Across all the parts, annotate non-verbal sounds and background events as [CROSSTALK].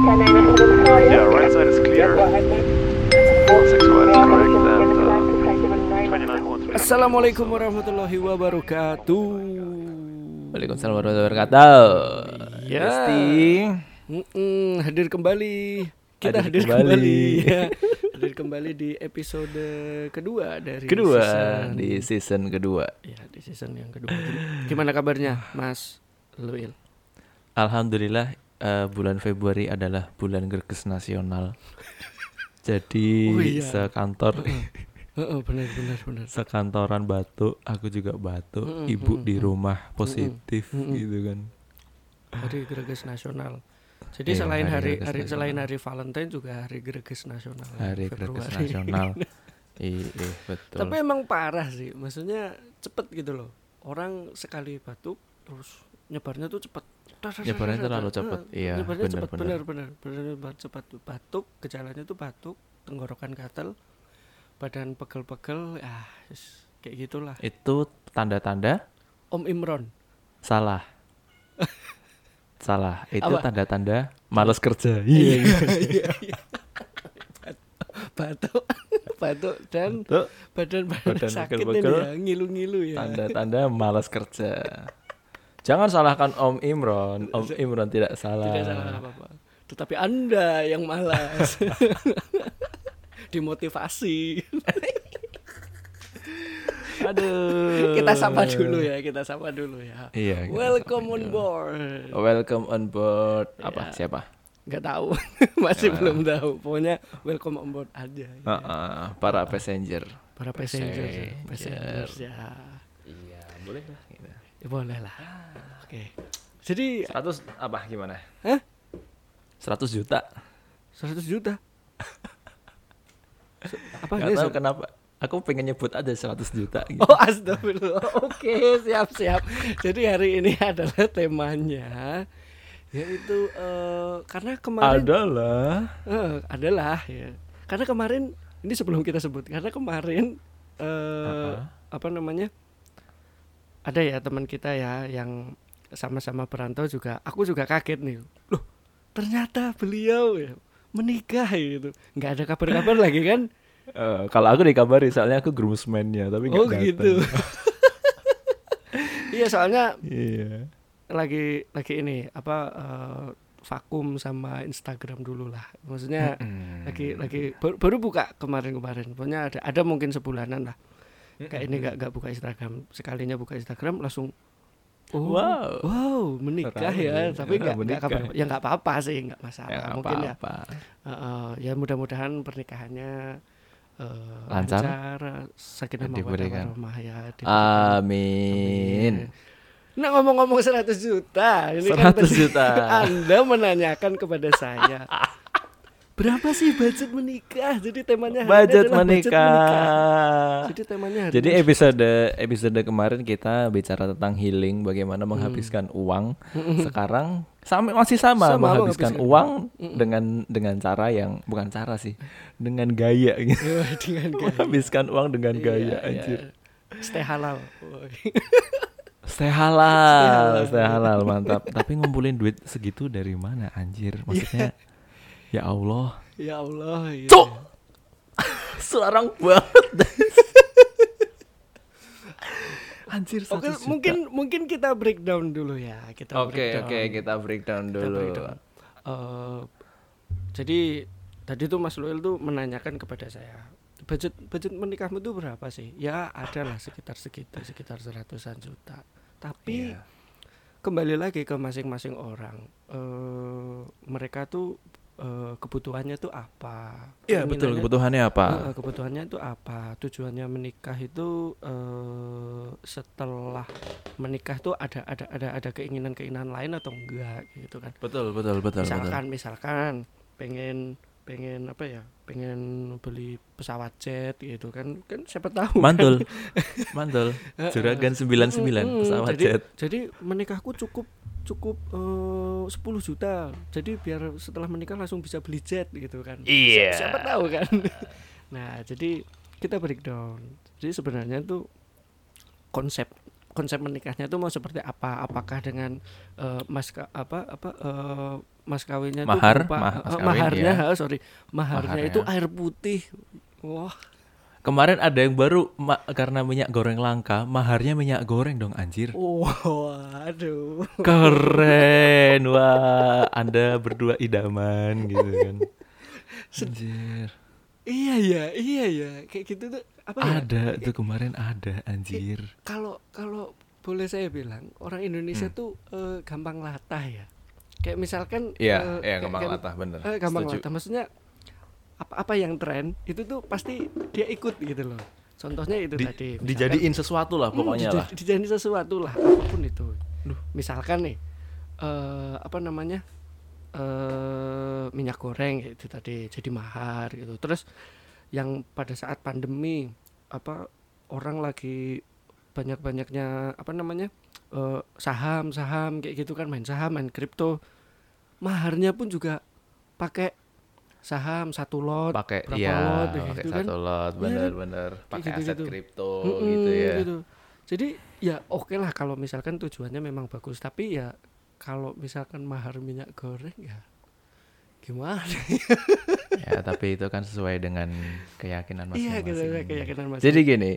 Yeah, right side is clear. Six one is correct and uh, 29 Assalamualaikum warahmatullahi wabarakatuh. Waalaikumsalam warahmatullahi wabarakatuh. Ya. Mm-mm, hadir kembali. Kita hadir, Hadir kembali. kembali. [LAUGHS] ya. hadir kembali di episode kedua dari Kedua season. di season kedua. ya di season yang kedua. Gimana kabarnya, Mas Luil? Alhamdulillah eh, bulan Februari adalah bulan Greges nasional. [LAUGHS] Jadi Oh iya. sekantor Heeh, benar benar benar. sekantoran batuk, aku juga batuk. Mm-mm, Ibu di mm-mm. rumah positif Mm-mm. gitu kan. Hari Greges Nasional. Jadi Iya, selain Hari hari, hari selain hari Valentine juga hari Greges Nasional. Hari Februari. nasional. [LAUGHS] Iya, betul. Tapi emang parah sih, maksudnya cepet gitu loh. Orang sekali batuk terus nyebarnya tuh cepet. Nyebarnya terlalu cepet, Heeh, iya, bener bener bener bener cepat. Batuk, gejalanya tuh batuk, tenggorokan gatel, badan pegel-pegel, ah kayak gitulah. Itu tanda-tanda Om Imron. salah. [LAUGHS] salah. Itu Apa? tanda-tanda males kerja. iya iya. [LAUGHS] batuk, batuk dan badan badan, sakit ini ya, ngilu-ngilu ya. tanda-tanda malas kerja. [LAUGHS] Jangan salahkan Om Imron. Om Imron tidak salah. Tidak salah apa-apa. Tetapi Anda yang malas. [LAUGHS] Dimotivasi. [LAUGHS] Aduh. kita sapa dulu ya, kita sapa dulu ya. Iya. Welcome on dulu. board. Welcome on board. Apa? Ya. Siapa? Nggak tahu, [LAUGHS] masih Ya. belum tahu. Pokoknya welcome on board aja. ya. Heeh, para passenger. Para passenger, Passenger. passengers ya. Iya, boleh lah. Ya, boleh lah. Oke. Jadi 100 apa gimana? Hah? 100 juta. 100 juta. [LAUGHS] Apa Gak tahu kenapa. Aku pengen nyebut aja 100 juta gitu. Oh astagfirullah [LAUGHS] Oke siap siap Jadi hari ini [LAUGHS] adalah temanya Yaitu eh, Karena kemarin Adalah Eh, adalah ya. Karena kemarin Ini sebelum kita sebut Karena kemarin eh Uh-uh. Apa namanya Ada ya teman kita ya Yang sama-sama perantau juga Aku juga kaget nih. Loh ternyata beliau ya Menikah gitu. Nggak ada kabar-kabar lagi kan? Eh, kalau aku dikabari soalnya aku groomsman-nya tapi nggak Oh datang. gitu [LAUGHS] Iya soalnya Iya. lagi lagi ini apa eh, vakum sama Instagram dulu lah. Maksudnya lagi lagi baru, baru buka kemarin-kemarin. Pokoknya ada ada mungkin sebulanan lah kayak ini nggak nggak buka Instagram sekalinya buka Instagram langsung oh, Wow. wow menikah Ramai. ya tapi nggak nggak kabar ya nggak apa-apa sih nggak masalah Ya, mungkin ya apa-apa. eh, eh, ya mudah-mudahan pernikahannya eh, Lancar. sakinah mawaddah warahmah ya diberikan. Amin. Nah ngomong-ngomong 100 juta, ini kan 100 tadi juta. [LAUGHS] Anda menanyakan kepada saya. [LAUGHS] Berapa sih budget menikah? Jadi temanya hari ini Budget menikah. Jadi temanya hari Jadi episode episode kemarin kita bicara tentang healing, bagaimana menghabiskan uang. Sekarang sama masih sama, Sama, menghabiskan uang dengan dengan cara yang bukan cara sih, dengan gaya gitu. [LAUGHS] Wah, dengan gaya. menghabiskan uang dengan gaya Iya, anjir. iya. [LAUGHS] Stay halal. Stay halal, halal. stay halal, mantap. Tapi ngumpulin duit segitu dari mana anjir? Maksudnya ya Allah. ya Allah. iya. Cuk. [LAUGHS] Selarang banget. anjir Oke, 100 juta. mungkin mungkin kita breakdown dulu ya. Kita Oke, breakdown. oke, kita breakdown Kita dulu. breakdown. Eh, jadi tadi tuh Mas Luel tuh menanyakan kepada saya budget budget menikahmu tuh berapa sih? Ya ada lah sekitar segitu sekitar seratusan juta. Tapi Iya. kembali lagi ke masing-masing orang. eh mereka tuh eh, kebutuhannya tuh apa? Iya, betul. Kebutuhannya apa? Eh, kebutuhannya itu apa? Tujuannya menikah itu eh, setelah menikah tuh ada ada ada ada keinginan-keinginan lain atau enggak gitu kan? Betul, betul, betul, misalkan misalkan pengen pengen apa ya? Pengen beli pesawat jet gitu kan? Kan siapa tahu. kan? Mantul. [LAUGHS] Mantul. Juragan 99 Mm-mm, pesawat jadi, jet. Jadi menikahku cukup cukup eh, 10 juta. Jadi biar setelah menikah langsung bisa beli jet gitu kan. Iya. Si- Siapa tahu kan. [LAUGHS] nah, jadi kita breakdown. Jadi sebenarnya tuh konsep konsep menikahnya itu mau seperti apa apakah dengan eh, mas apa apa eh, mas kawinnya Mahar, berupa- ma- eh, mas kawin, maharnya ya. [LAUGHS] sorry maharnya Maharnya. itu air putih wah Kemarin ada yang baru ma- karena minyak goreng langka, maharnya minyak goreng dong anjir. wah aduh Keren. Wah, Anda berdua idaman gitu kan. Anjir. iya ya iya ya kayak gitu tuh apa ya Ada tuh kemarin ada anjir. kalau kalau boleh saya bilang orang Indonesia Hmm. tuh eh, gampang latah ya kayak misalkan Iya, kayak- gampang kayak- latah bener. eh, gampang Setuju. latah maksudnya apa apa yang tren itu tuh pasti dia ikut gitu loh. Contohnya itu Di- tadi misalkan- dijadiin sesuatu lah Hmm, pokoknya dija- lah. dijadiin sesuatu lah apa pun itu. Misalkan nih eh apa namanya eh minyak goreng itu tadi jadi mahar gitu. Terus yang pada saat pandemi apa orang lagi banyak-banyaknya apa namanya eh, saham saham kayak gitu kan main saham main kripto maharnya pun juga pakai saham satu lot Pakai berapa iya, lot pakai gitu kan satu lot, Iya, bener-bener. Pakai aset gitu-gitu. kripto Mm-mm, gitu ya. gitu. Jadi ya oke lah kalau misalkan tujuannya memang bagus, tapi ya kalau misalkan mahar minyak goreng ya gimana? [LAUGHS] ya, tapi itu kan sesuai dengan keyakinan Iya, masing-masing. gitu keyakinan masing. Jadi gini,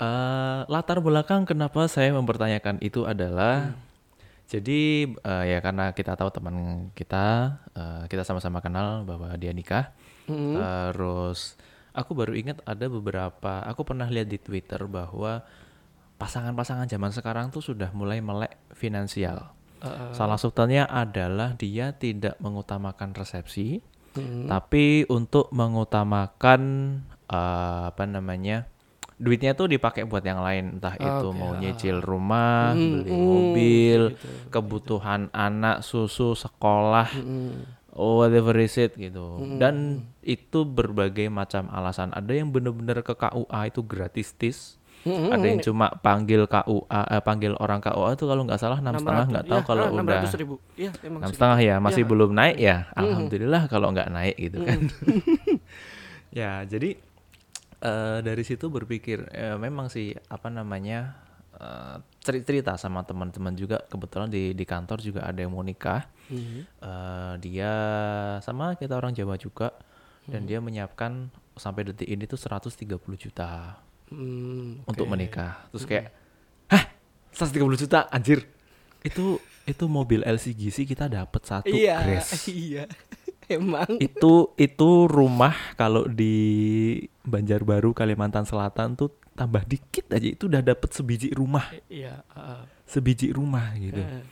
eh latar belakang kenapa saya mempertanyakan itu adalah jadi eh, ya karena kita tahu teman kita, eh, kita sama-sama kenal bahwa dia nikah. Mm-mm. Terus aku baru ingat ada beberapa, aku pernah lihat di Twitter bahwa pasangan-pasangan zaman sekarang tuh sudah mulai melek finansial. Uh, Salah satunya adalah dia tidak mengutamakan resepsi, mm, tapi untuk mengutamakan eh, apa namanya duitnya tuh dipakai buat yang lain, entah itu Oke, mau ah. nyicil rumah, Mm, beli mm, mobil, gitu, kebutuhan anak, susu, sekolah, mm, whatever is it gitu. Dan itu berbagai macam alasan. Ada yang bener-bener ke KUA itu gratis tis. mm, Ada yang cuma panggil KUA, eh, panggil orang KUA itu kalau nggak salah enam setengah nggak tahu ya, kalau ah, udah 600 ribu. Iya, emang enam segitu. setengah ya masih Iya. belum naik ya alhamdulillah kalau nggak naik gitu kan [LAUGHS] [LAUGHS] ya jadi eh, dari situ berpikir eh, memang sih apa namanya ceri- cerita sama teman-teman juga. Kebetulan di di kantor juga ada yang mau nikah. Mhm. Eh, dia sama kita orang Jawa juga. Dan dia menyiapkan sampai detik ini tuh 130 juta Hmm, untuk oke. menikah. Terus kayak hah? 130 juta? Anjir. Itu itu mobil LCGC kita dapat satu Iya, Grace iya. Emang. itu itu rumah kalau di Banjarbaru Kalimantan Selatan tuh tambah dikit aja itu udah dapat sebiji rumah Iya, ah, sebiji rumah gitu ah.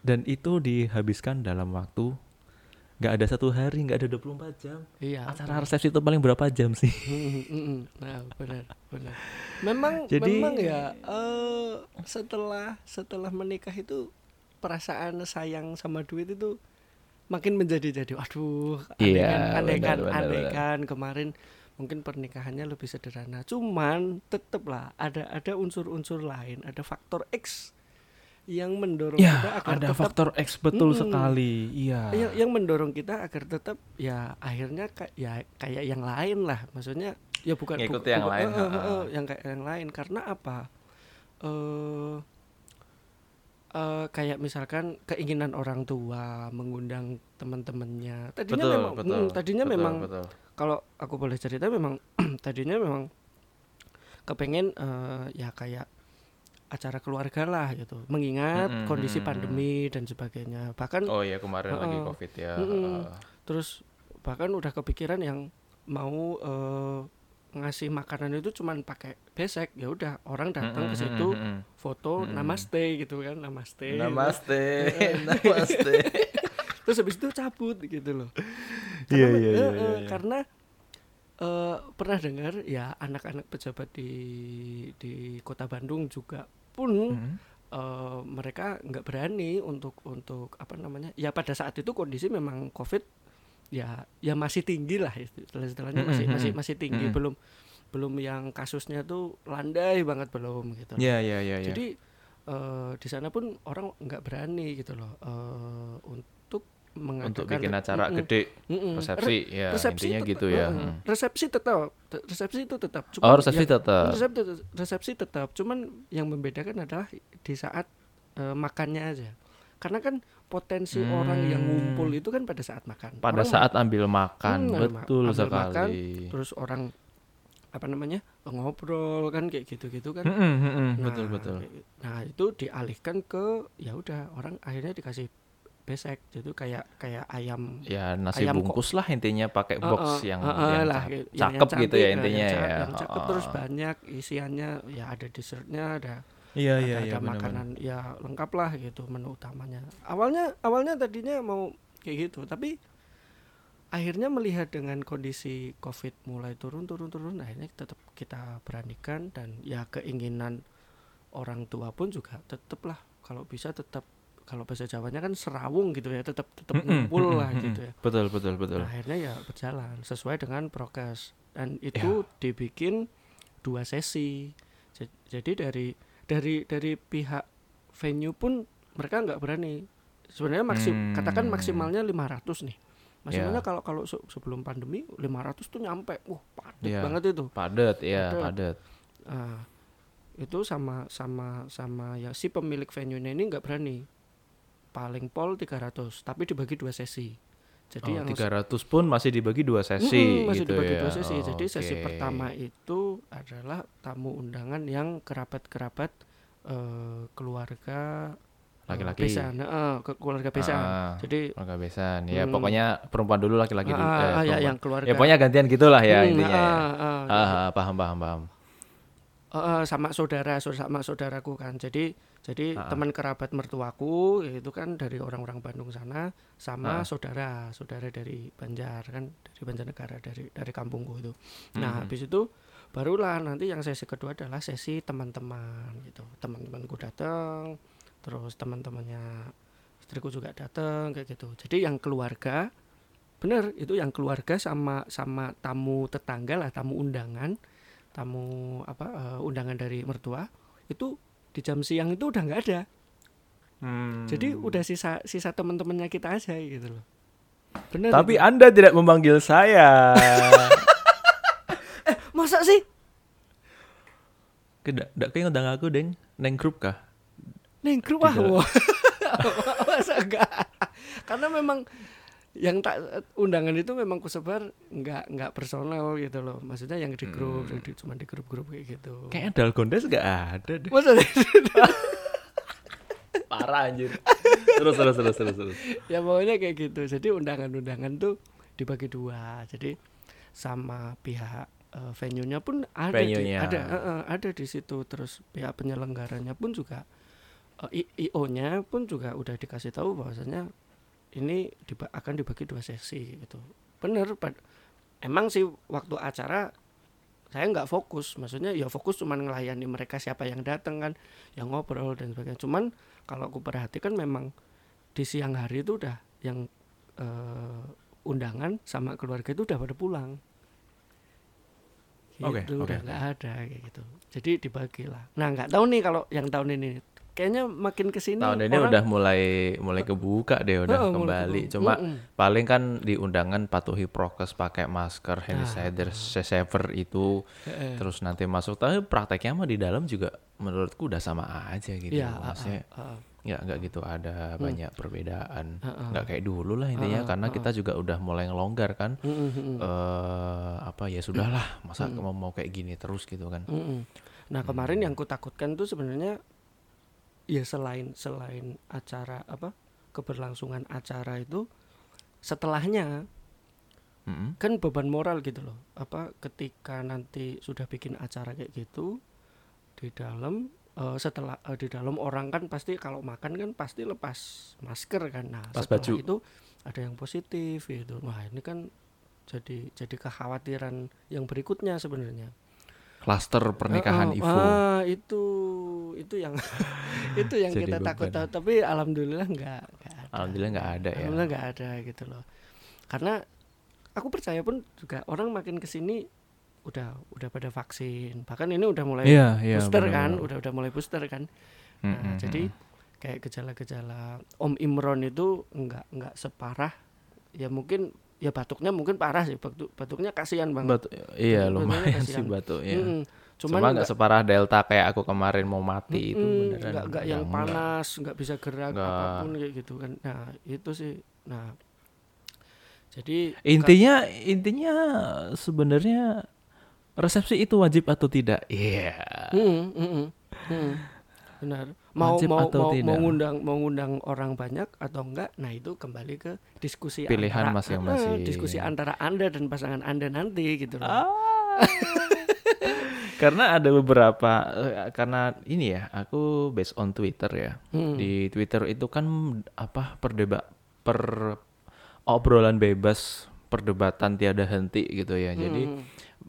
dan itu dihabiskan dalam waktu nggak ada satu hari nggak ada 24 jam Iya. acara resepsi itu paling berapa jam sih Mm, mm, mm. Nah, benar, benar. Memang Jadi- memang ya eh, setelah setelah menikah itu perasaan sayang sama duit itu makin menjadi-jadi. Aduh, Iya, benar, benar, andaikan kemarin mungkin pernikahannya lebih sederhana. Cuman tetep lah ada ada unsur-unsur lain, ada faktor X yang mendorong kita ya agar ada tetap faktor X betul Mm-mm. sekali iya yang, yang mendorong kita agar tetap ya akhirnya kayak ya kayak yang lain lah maksudnya ya bukan Ngikut bu- yang bukan- lain, eh, ha-ha. eh, yang kayak yang lain karena apa eh eh, kayak misalkan keinginan orang tua mengundang teman-temannya tadinya betul memang betul mm, tadinya betul, memang betul. kalau aku boleh cerita memang [CLEARS THROAT] tadinya memang kepengen eh, ya kayak acara keluarga lah gitu mengingat Mm-mm, kondisi mm-mm. pandemi dan sebagainya bahkan oh iya kemarin lagi Heeh. covid ya Mm-mm. heeh. terus bahkan udah kepikiran yang mau eh, ngasih makanan itu cuman pakai besek ya udah orang datang ke situ foto namaste gitu kan namaste gitu. Namaste, [LAUGHS] namaste. [LAUGHS] terus habis itu cabut gitu loh Iya, Karena- eh, iya. karena eh, pernah dengar ya anak-anak pejabat di di kota Bandung juga pun Mm. eh, mereka nggak berani untuk untuk apa namanya ya pada saat itu kondisi memang covid ya ya masih tinggi lah istilah istilahnya masih masih masih tinggi belum belum yang kasusnya tuh landai banget belum gitu Iya iya iya. iya. jadi eh, di sana pun orang nggak berani gitu loh eh, untuk Untuk bikin acara Mm-mm. gede, Mm-mm. resepsi, ya intinya tetap- gitu ya. Hmm. Resepsi tetap, te- resepsi itu tetap. Oh, resepsi yang- tetap. Resepsi, resepsi tetap. Cuman yang membedakan adalah di saat eh, makannya aja. Karena kan potensi Hmm. orang yang ngumpul itu kan pada saat makan. Pada Orang saat ambil makan, Hmm, betul ambil makan, sekali. terus orang apa namanya ngobrol kan kayak gitu-gitu kan. Mm-mm, mm-mm, Nah, betul betul. kayak- Nah itu dialihkan ke ya udah orang akhirnya dikasih besek gitu kayak kayak ayam Ya nasi ayam kok- bungkus lah intinya pakai Uh, box uh, yang, uh, uh, yang lah, ca- gitu. Yang- cakep yang gitu cantik, ya nah, intinya yang, ya. yang cakep terus Uh, banyak isiannya ya ada dessertnya ada Iya ada, iya ada iya makanan ya lengkap lah gitu menu utamanya awalnya awalnya tadinya mau kayak gitu tapi akhirnya melihat dengan kondisi covid mulai turun turun turun akhirnya tetap kita beranikan dan ya keinginan orang tua pun juga tetaplah kalau bisa tetap kalau bahasa Jawanya kan serawung gitu ya tetap tetap Mm-mm, ngumpul lah gitu ya Betul betul betul. Nah, akhirnya ya berjalan sesuai dengan prokes dan Ya. itu dibikin dua sesi. Ja- Jadi dari dari dari pihak venue pun mereka nggak berani. Sebenarnya maksim Hmm. katakan maksimalnya 500 nih. Maksimalnya Ya. kalau kalau se- sebelum pandemi 500 tuh nyampe. Wah, padat Ya. banget itu. Padat ya Padat. padat. Ah, itu sama sama sama ya si pemilik venue-nya ini nggak berani. Paling pol 300, tapi dibagi dua sesi. Jadi Oh, yang 300 pun masih dibagi dua sesi Mm-mm, masih gitu dibagi ya. dua sesi. Oh, Jadi sesi oke. pertama itu adalah tamu undangan yang kerabat-kerabat eh, keluarga eh, Laki-laki. besan, eh, ke keluarga besan. Ah, Jadi keluarga besan. Ya Hmm. pokoknya perempuan dulu laki-laki dulu. ah, eh, ah, ya yang keluarga. Ya pokoknya gantian gitulah ya Hmm, intinya. ya. ah, ah, Ah, ah, paham paham paham. Eh, eh, sama saudara, sama saudaraku kan. Jadi jadi Ah, ah. teman kerabat mertuaku itu kan dari orang-orang Bandung sana sama saudara, saudara dari Banjar kan, dari Banjarnegara dari dari kampungku itu. Nah, Mhm. habis itu barulah nanti yang sesi kedua adalah sesi teman-teman gitu. Teman-temanku datang, terus teman-temannya istriku juga datang kayak gitu. Jadi yang keluarga bener itu yang keluarga sama sama tamu tetangga lah, tamu undangan, tamu apa eh, undangan dari mertua itu di jam siang itu udah nggak ada. Hmm. Jadi udah sisa sisa teman-temannya kita aja gitu loh. Bener. Tapi itu. Anda tidak memanggil saya. [LAUGHS] masa sih Tidak, tidak kayak ngundang aku, Deng. Neng grup kah? Neng grup ah, Tidak. wah. Masa enggak? Karena memang yang tak undangan itu memang kusebar nggak nggak personal gitu loh. Maksudnya yang di grup, yang di- cuma di grup-grup kayak gitu. Kayaknya Dalgondes gak ada deh. Masa [LAUGHS] Parah anjir. terus terus terus terus terus. ya pokoknya kayak gitu. Jadi undangan-undangan tuh dibagi dua. Jadi sama pihak eh, venue-nya pun ada di, Venue-nya. ada eh, eh, ada di situ. Terus pihak penyelenggaranya pun juga eh, I- IO-nya pun juga udah dikasih tahu bahwasanya ini diba- akan dibagi dua sesi gitu. Bener, emang sih waktu acara saya nggak fokus, maksudnya ya fokus cuman ngelayani mereka siapa yang datang kan, yang ngobrol dan sebagainya. Cuman kalau aku perhatikan memang di siang hari itu udah yang eh, undangan sama keluarga itu udah pada pulang. Gitu, Oke, oke, udah nggak ada kayak gitu. Jadi dibagi lah. Nah nggak tahu nih kalau yang tahun ini, kayaknya makin ke sini Tahun ini orang- udah mulai mulai kebuka deh udah mulai kembali. kebuka. Cuma Mm-mm. paling kan di undangan patuhi prokes pakai masker, hand Ah, sanitizer, itu Heeh. terus nanti masuk. Tapi prakteknya mah di dalam juga menurutku udah sama aja gitu. Iya, Maksudnya ah, ah, ah. nggak nggak gitu ada banyak perbedaan. Nggak kayak dulu lah intinya karena kita juga udah mulai ngelonggar kan. Eh apa ya sudahlah masa mau mau kayak gini terus gitu kan. Nah kemarin yang kutakutkan tuh sebenarnya ya selain selain acara apa keberlangsungan acara itu setelahnya Mm-mm. kan beban moral gitu loh apa ketika nanti sudah bikin acara kayak gitu di dalam eh, setelah eh, di dalam orang kan pasti kalau makan kan pasti lepas masker kan nah Pas setelah baju. itu ada yang positif gitu wah ini kan jadi jadi kekhawatiran yang berikutnya sebenarnya Klaster pernikahan Ah, Ivo. ah, itu itu yang [LAUGHS] itu yang Jadi kita takut tapi alhamdulillah enggak, ada. Alhamdulillah nggak ada ya. Alhamdulillah nggak ada gitu loh. Karena aku percaya pun juga orang makin ke sini udah udah pada vaksin. Bahkan ini udah mulai Iya, iya. booster benar-benar. kan, udah udah mulai booster kan. Nah, mm, jadi mm. kayak gejala-gejala Om Imron itu nggak nggak separah ya mungkin ya batuknya mungkin parah sih batuk batuknya kasihan banget Batu, iya Batuknya lumayan kasihan. [LAUGHS] sih batuk ya. Mm-mm. Cuma cuman nggak separah delta kayak aku kemarin mau mati itu Mm, beneran. nggak nggak yang panas nggak bisa gerak Nggak. apa pun kayak gitu kan nah itu sih nah jadi Intinya intinya sebenarnya resepsi itu wajib atau tidak? Iya. Hmm, hmm, hmm, hmm. Benar mau Wajib mau mau tidak? mau ngundang mau ngundang orang banyak atau enggak nah itu kembali ke diskusi Pilihan antara, masing-masing. eh, diskusi antara anda dan pasangan anda nanti gitu loh Ah. [LAUGHS] karena ada beberapa eh, karena ini ya aku based on Twitter ya. Hmm. Di Twitter itu kan apa perdebat per obrolan bebas perdebatan tiada henti gitu ya. Jadi Hmm.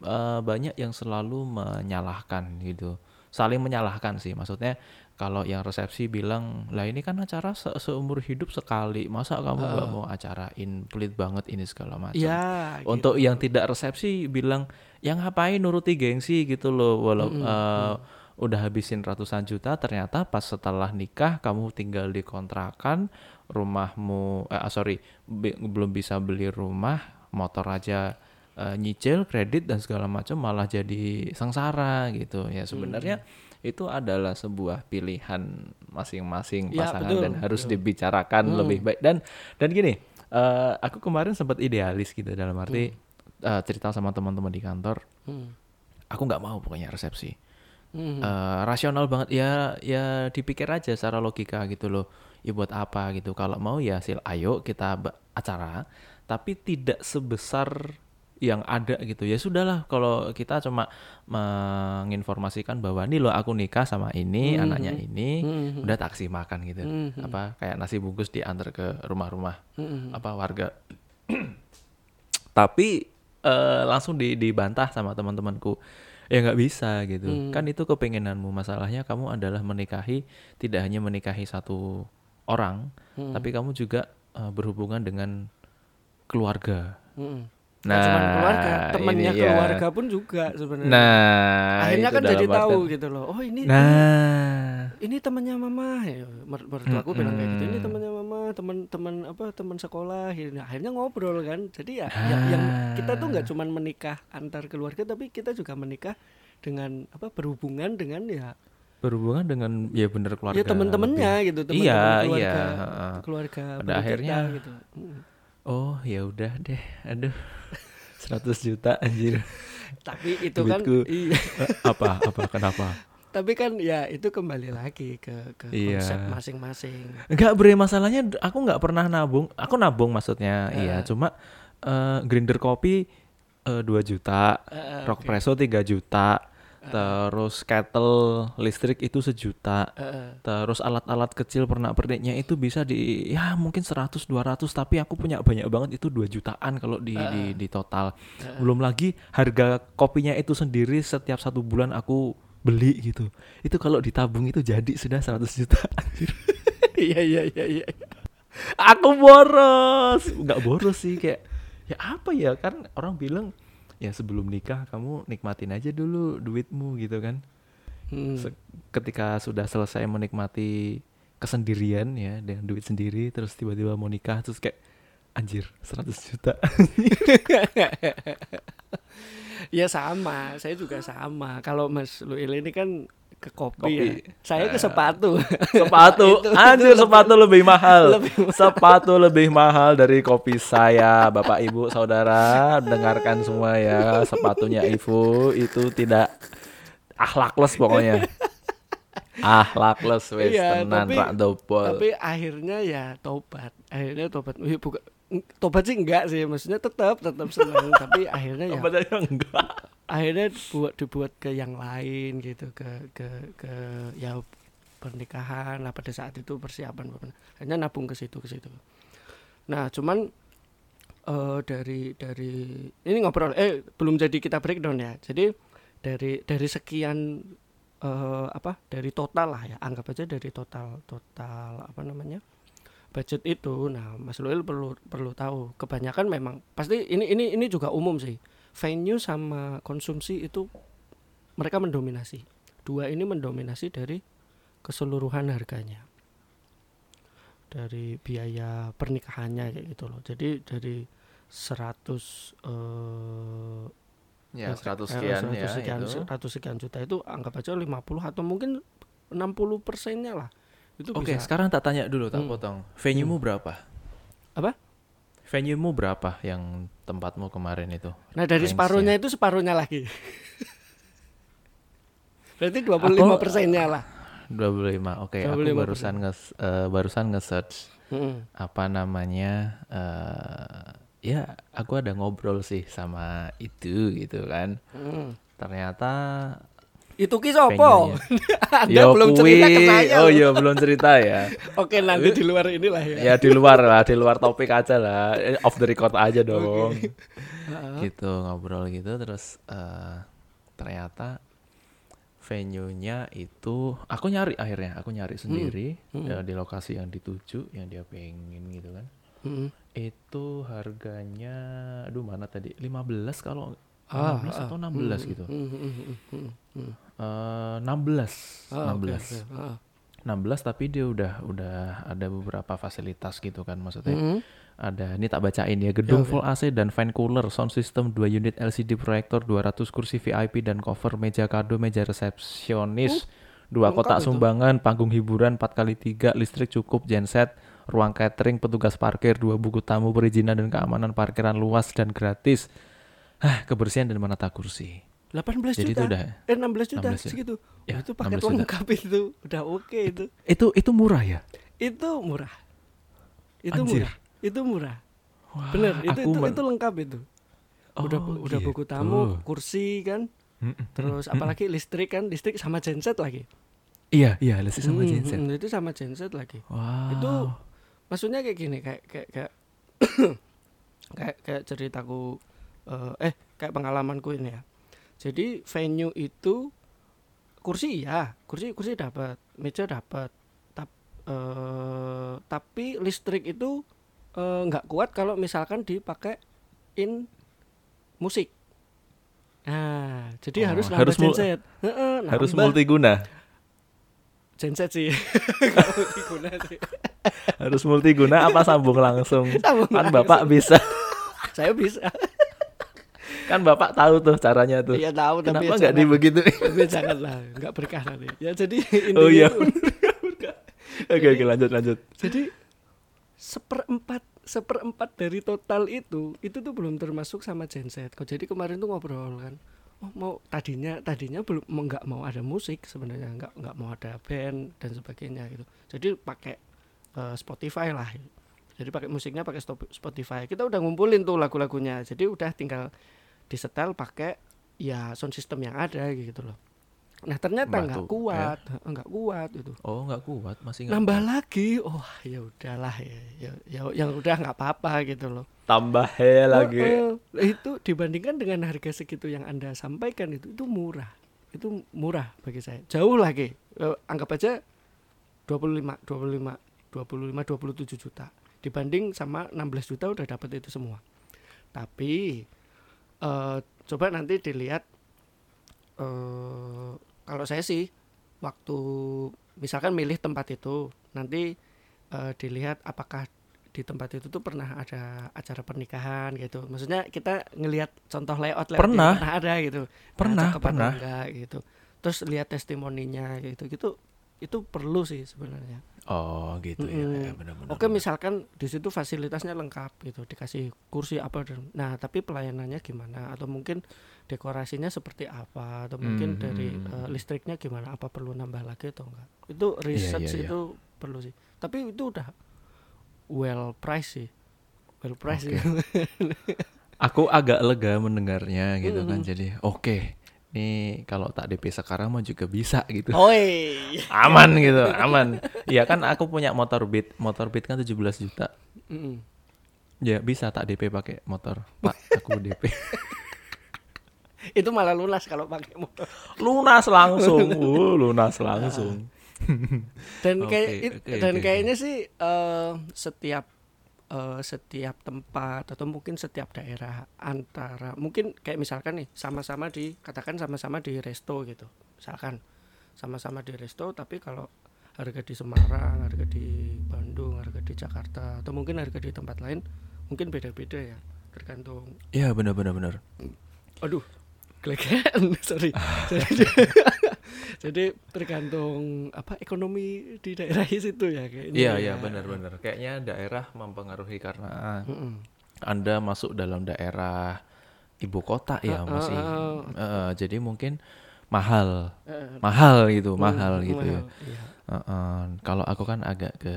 eh, banyak yang selalu menyalahkan gitu. Saling menyalahkan sih. Maksudnya kalau yang resepsi bilang, "Lah ini kan acara se- seumur hidup sekali. Masa kamu nggak mau acarain pelit banget ini segala macam." ya gitu. Untuk yang tidak resepsi bilang, "Yang ngapain nuruti gengsi gitu loh." Walau eh, udah habisin ratusan juta ternyata pas setelah nikah kamu tinggal di kontrakan, rumahmu eh ah, sorry, bi- belum bisa beli rumah, motor aja eh, nyicil kredit dan segala macam malah jadi sengsara gitu. Ya sebenarnya itu adalah sebuah pilihan masing-masing Ya, pasangan betul, dan harus betul. dibicarakan lebih baik. Dan dan gini eh, aku kemarin sempat idealis gitu dalam arti eh, cerita sama teman-teman di kantor. Hmm. aku nggak mau pokoknya resepsi. Hmm. Eh, rasional banget. Ya ya dipikir aja secara logika gitu loh. Ya buat apa gitu. Kalau mau ya sil ayo kita acara. Tapi tidak sebesar yang ada gitu ya sudahlah kalau kita cuma menginformasikan bahwa nih loh aku nikah sama ini anaknya ini Mhm. udah taksi makan gitu Mhm. apa kayak nasi bungkus diantar ke rumah-rumah Hmm. apa warga [CLEARS THROAT] tapi eh, langsung di, dibantah sama teman-temanku ya nggak bisa gitu Hmm. kan itu kepengenanmu masalahnya kamu adalah menikahi tidak hanya menikahi satu orang Hmm. tapi kamu juga eh, berhubungan dengan keluarga Hmm. Nah cuman keluarga temannya ini ya. keluarga pun juga sebenarnya. Nah akhirnya kan jadi dalam tahu artian- gitu loh oh ini nah. ini temannya mama. Ya mer- mertua aku bilang kayak gitu ini temannya mama teman-teman apa teman sekolah. Akhirnya- akhirnya ngobrol kan. Jadi ya, ya- yang kita tuh nggak cuman menikah antar keluarga tapi kita juga menikah dengan apa berhubungan dengan ya berhubungan dengan ya bener keluarga ya teman-temannya gitu teman-teman Iya, keluarga iya, keluarga Pada akhirnya- kita, gitu. Oh ya udah deh. Aduh. 100 juta anjir. Tapi itu kan iya Eh, apa? Apa? Kenapa? Tapi kan ya itu kembali lagi ke ke Iya. konsep masing-masing. Enggak bre. Masalahnya aku nggak pernah nabung. Aku nabung maksudnya. Iya Eh. cuma eh, grinder kopi eh, 2 juta eh, rock presso 3 juta terus kettle listrik itu sejuta. Eh. terus alat-alat kecil pernak perniknya itu bisa di ya mungkin 100 200 tapi aku punya banyak banget. Itu 2 jutaan kalau di di, di total. Belum lagi harga kopinya itu sendiri setiap satu bulan aku beli gitu. Itu kalau ditabung itu jadi sudah 100 juta. Anjir. [LAUGHS] iya iya iya iya. Aku boros. Nggak boros sih kayak ya apa ya? Kan orang bilang ya sebelum nikah kamu nikmatin aja dulu duitmu gitu kan Hmm. Ketika sudah selesai menikmati kesendirian ya dengan duit sendiri terus tiba-tiba mau nikah terus kayak anjir 100 juta [LAUGHS] Ya sama, saya juga sama. Kalau Mas Luil ini kan ke kopi, Kopi. ya. Saya ke sepatu. [LAUGHS] sepatu itu anjir sepatu lebih [LAUGHS] mahal lebih sepatu lebih mahal dari kopi saya bapak ibu saudara dengarkan semua ya sepatunya Ibu itu tidak akhlakless pokoknya akhlakless wes Iya, tenan tapi- rak dobol Tapi akhirnya ya tobat. Akhirnya tobat. Tobat sih enggak sih, maksudnya tetap tetap senang. [LAUGHS] tapi akhirnya ya tadi enggak akhirnya buat dibuat ke yang lain gitu, ke ke ke ya pernikahan lah pada saat itu persiapan hanya nabung ke situ ke situ. Nah, cuman eh dari dari ini ngobrol eh belum jadi kita breakdown ya. Jadi dari dari sekian eh apa dari total lah ya anggap aja dari total total apa namanya budget itu nah Mas Luil perlu perlu tahu kebanyakan memang pasti ini ini ini juga umum sih venue sama konsumsi itu mereka mendominasi dua ini mendominasi dari keseluruhan harganya dari biaya pernikahannya kayak gitu loh. Jadi dari 100 eh Ya, 100 eh, sekian 100 ya sekian, itu. 100 sekian juta itu anggap aja 50 atau mungkin 60 persennya lah. Itu Oke, bisa. sekarang tak tanya dulu, tak Hmm. potong. Venue-mu berapa? Apa? Venue-mu berapa yang tempatmu kemarin itu? Nah, dari separuhnya itu separuhnya lagi. [LAUGHS] Berarti 25 persennya lah. 25. Oke, aku 25%. barusan nge eh, barusan nge-search Mm. apa namanya eh ya aku ada ngobrol sih sama itu gitu kan. Mm. Ternyata Itu ki sopo? [LAUGHS] Anda Ya belum kui- cerita ke saya. Oh iya, belum cerita ya. [LAUGHS] Oke, nanti di luar inilah ya. ya di luar lah, di luar topik aja lah. Eh, Off the record aja dong. gitu ngobrol gitu terus eh ternyata venue-nya itu aku nyari akhirnya, aku nyari sendiri ya, di lokasi yang dituju yang dia pengen gitu kan. Mm. Itu harganya aduh mana tadi? 15 kalau Ah, 15 ah. atau 16 gitu. Mm, mm, mm, mm, mm. Eh 16, Ah, oke, 16. oke. Ah. 16 tapi dia udah udah ada beberapa fasilitas gitu kan maksudnya. Mm. Ada ini tak bacain ya gedung Ya, oke. full AC dan fan cooler, sound system 2 unit LCD proyektor, 200 kursi VIP dan cover meja kado, meja resepsionis, dua lengkap kotak itu. sumbangan, panggung hiburan 4 kali 3 listrik cukup, genset, ruang catering, petugas parkir, dua buku tamu perizinan dan keamanan parkiran luas dan gratis. Hah, kebersihan dan menata kursi. 18 Jadi juta. itu udah eh 16 juta 16 juta. segitu. Ya, Oh, itu paket 16 juta. lengkap itu. Udah oke itu. itu itu murah ya? Itu murah. Itu Anjir. murah. Itu murah. Wah, Bener, itu itu, itu lengkap itu. udah Oh, udah buku gitu. tamu, kursi kan. Terus apalagi listrik kan, listrik sama genset lagi. Iya, iya, listrik sama genset. hmm, itu sama genset lagi. Wow. Itu maksudnya kayak gini kayak kayak kayak [COUGHS] kayak, kayak ceritaku eh, eh kayak pengalamanku ini ya. Jadi venue itu kursi ya, kursi kursi dapat, meja dapat. Tap, eh, tapi listrik itu eh, nggak kuat kalau misalkan dipakein musik. Nah, jadi Oh, harus harus mul- genset. Heeh, harus multiguna. genset sih. [LAUGHS] Multiguna sih. harus multiguna apa sambung langsung? Sambung kan langsung. Bapak bisa. Saya bisa. Kan Bapak tahu tuh caranya tuh. Iya tahu tapi Kenapa ya nggak jangan- dibegitu? tapi janganlah nggak berkah nanti ya jadi intinya oh iya. [LAUGHS] Oke, oke lanjut lanjut. jadi seperempat seperempat dari total itu itu tuh belum termasuk sama genset kok jadi kemarin tuh ngobrol kan oh mau tadinya tadinya belum nggak mau ada musik sebenarnya nggak nggak mau ada band dan sebagainya gitu jadi pakai eh, Spotify lah jadi pakai musiknya pakai Spotify kita udah ngumpulin tuh lagu-lagunya jadi udah tinggal disetel pakai ya sound system yang ada gitu loh. Nah ternyata nggak kuat nggak kuat itu Oh nggak kuat? Masih nggak nambah kuat. lagi? Oh ya udahlah ya, ya, ya yang udah nggak apa-apa gitu loh. Tambah he lagi. Oh, oh. itu dibandingkan dengan harga segitu yang anda sampaikan itu itu murah. Itu murah bagi saya. Jauh lagi. Eh, anggap aja 25 25 25 27 juta. Dibanding sama 16 juta udah dapat itu semua. Tapi eh coba nanti dilihat eh kalau saya sih waktu misalkan milih tempat itu nanti eh, dilihat apakah di tempat itu tuh pernah ada acara pernikahan gitu. Maksudnya kita ngelihat contoh layout layout Pernah. pernah ada gitu. Nah, Pernah, atau pernah. enggak gitu. Terus lihat testimoninya gitu. Gitu itu perlu sih sebenarnya Oh gitu ya, Mm-mm. ya benar-benar. Oke misalkan di situ fasilitasnya lengkap gitu dikasih kursi apa dan nah tapi pelayanannya gimana atau mungkin dekorasinya seperti apa atau mungkin Mhm. dari eh, listriknya gimana apa perlu nambah lagi atau enggak itu research iya, iya. itu perlu sih tapi itu udah well price sih well price sih. Aku agak lega mendengarnya gitu kan. Mm-mm. Jadi oke. Nih kalau tak DP sekarang mah juga bisa gitu. Oi [LAUGHS] aman gitu, aman. Iya kan aku punya motor Beat. Motor Beat kan 17 juta. Mm-mm. Ya bisa tak DP pakai motor. Pak, aku DP. [LAUGHS] itu malah lunas kalau pakai motor lunas langsung. [LAUGHS] Uh, lunas langsung. dan kayak it- oke, dan oke, kayaknya sih eh, setiap eh, setiap tempat atau mungkin setiap daerah antara mungkin kayak misalkan nih sama-sama di katakan sama-sama di resto gitu. Misalkan sama-sama di resto tapi kalau harga di Semarang harga di Bandung harga di Jakarta atau mungkin harga di tempat lain mungkin beda-beda ya tergantung. Iya benar benar. Aduh kelekean [LAUGHS] sorry. jadi, [LAUGHS] jadi tergantung apa ekonomi di daerah [LAUGHS] situ ya kayaknya Iya ya. iya benar benar. Kayaknya daerah mempengaruhi karena Mm-mm. Anda masuk dalam daerah ibu kota ya Ah, masih. ah, Eh, jadi mungkin mahal, Eh, mahal gitu, mm, mahal gitu ya. mahal, iya. Eh, eh, kalau aku kan agak ke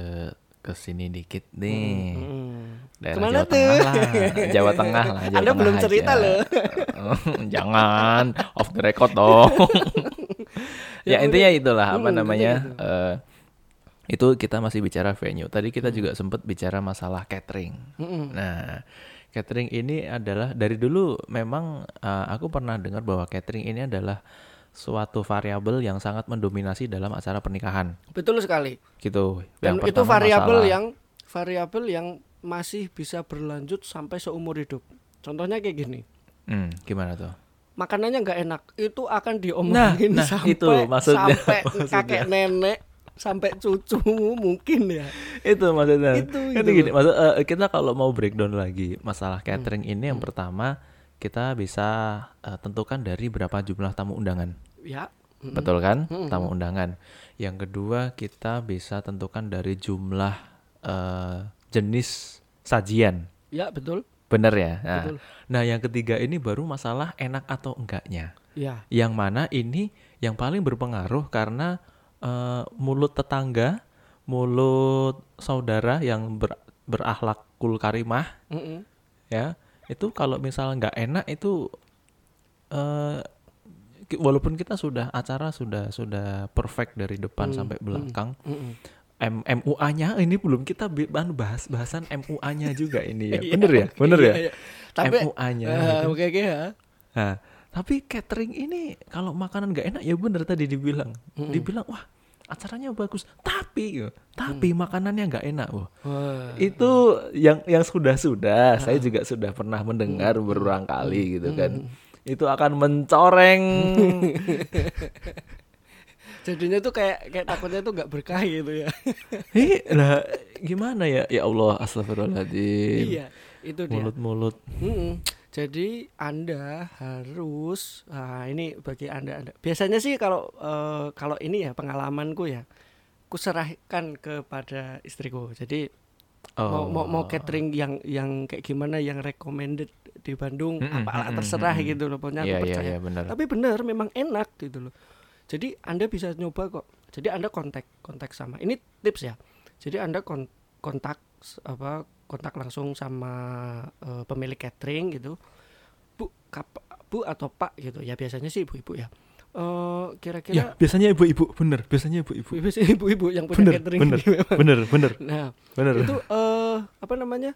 ke sini dikit nih. Mm. Daerah Ke mana Jawa tuh? Tengah lah, [LAUGHS] Jawa Tengah lah. Jawa Anda Tengah belum cerita aja. loh. [LAUGHS] Jangan off the record dong. Ya Ya intinya itulah apa Hmm, namanya? intinya eh, itu kita masih bicara venue. Tadi kita juga sempat bicara masalah catering. Mm-mm. Nah, catering ini adalah dari dulu memang eh, aku pernah dengar bahwa catering ini adalah suatu variabel yang sangat mendominasi dalam acara pernikahan. betul sekali Gitu. dan Yang itu variabel yang variabel yang masih bisa berlanjut sampai seumur hidup contohnya kayak gini Hmm, gimana tuh? Makanannya nggak enak itu akan diomongin Nah, nah, sampai itu maksudnya, sampai [LAUGHS] maksudnya. kakek nenek sampai cucu mungkin ya. Itu maksudnya. Itu, Kan itu. gini maksud eh, kita kalau mau breakdown lagi masalah Hmm. catering ini yang pertama kita bisa eh, tentukan dari berapa jumlah tamu undangan. Ya. Betul kan? Hmm. tamu undangan. Yang kedua kita bisa tentukan dari jumlah eh, jenis sajian. Ya betul bener ya nah, Betul. nah yang ketiga ini baru masalah enak atau enggaknya ya yang mana ini yang paling berpengaruh karena eh, mulut tetangga, mulut saudara yang ber, berakhlakul karimah, Mm-mm. ya itu kalau misalnya nggak enak itu eh ki- walaupun kita sudah acara sudah sudah perfect dari depan Hmm, sampai belakang, Mm-mm. M MUA-nya ini belum kita anu bahas bahasan MUA-nya juga ini [LAUGHS] ya, Iya, bener ya, oke, bener iya, ya, iya. tapi MUA-nya. eh, gitu. oke oke ya Nah, tapi catering ini kalau makanan nggak enak ya bener tadi dibilang, dibilang wah acaranya bagus, tapi gitu, tapi makanannya nggak enak. Wah, Wah. itu yang yang sudah sudah, saya juga sudah pernah mendengar berulang kali gitu kan. Itu akan mencoreng. [LAUGHS] jadinya tuh kayak kayak takutnya tuh nggak berkah gitu ya [LAUGHS] Ih, lah gimana ya? Ya Allah, astagfirullahaladzim. iya itu dia Mulut-mulut. Mm-mm. Jadi Anda harus, nah ini bagi Anda, Anda. Biasanya sih kalau eh, kalau ini ya pengalamanku ya, kuserahkan kepada istriku. Jadi mau, mau mau Oh. catering yang yang kayak gimana, yang recommended di Bandung, Mm-mm, apalah mm-mm, terserah mm-mm. gitu loh. Pokoknya Iya, aku iya, percaya. iya, benar. Tapi benar, memang enak gitu loh. Jadi Anda bisa nyoba kok. Jadi Anda kontak kontak sama. Ini tips ya. Jadi Anda kon- kontak apa kontak langsung sama eh, pemilik catering gitu. Bu, kap- Bu atau Pak gitu. Ya biasanya sih ibu-ibu ya. Eh Ya, kira-kira biasanya ibu-ibu, bener. Biasanya ibu-ibu. ibu ibu-ibu yang punya Bener, catering bener, ini memang. bener, bener, Nah, bener. itu eh apa namanya?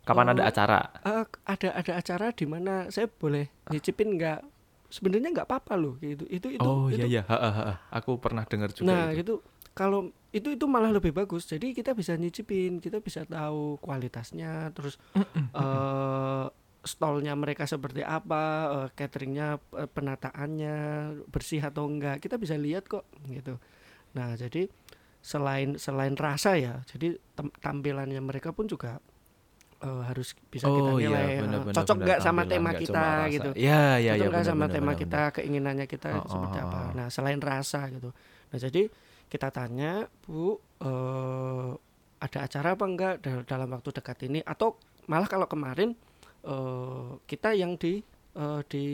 Kapan ada eh, acara? Eh, ada ada acara di mana saya boleh nyicipin nggak sebenarnya nggak apa-apa loh gitu. Itu itu oh itu. iya. Iya, Ha, ha, ha. aku pernah dengar juga nah itu. gitu kalau itu itu malah lebih bagus. Jadi kita bisa nyicipin kita bisa tahu kualitasnya terus eh stolnya mereka seperti apa eh, cateringnya eh, penataannya bersih atau enggak. Kita bisa lihat kok gitu. Nah jadi selain selain rasa ya jadi tampilannya mereka pun juga eh, harus bisa kita Oh iya, nilai eh, benar-benar. cocok nggak sama tema nggak kita gitu? Iya, iya, cocok nggak sama benar, tema benar, kita keinginannya kita Oh, seperti oh, apa? oh. nah selain rasa gitu. Nah jadi kita tanya bu eh, ada acara apa enggak dal- dalam waktu dekat ini? Atau malah kalau kemarin eh, kita yang di eh, di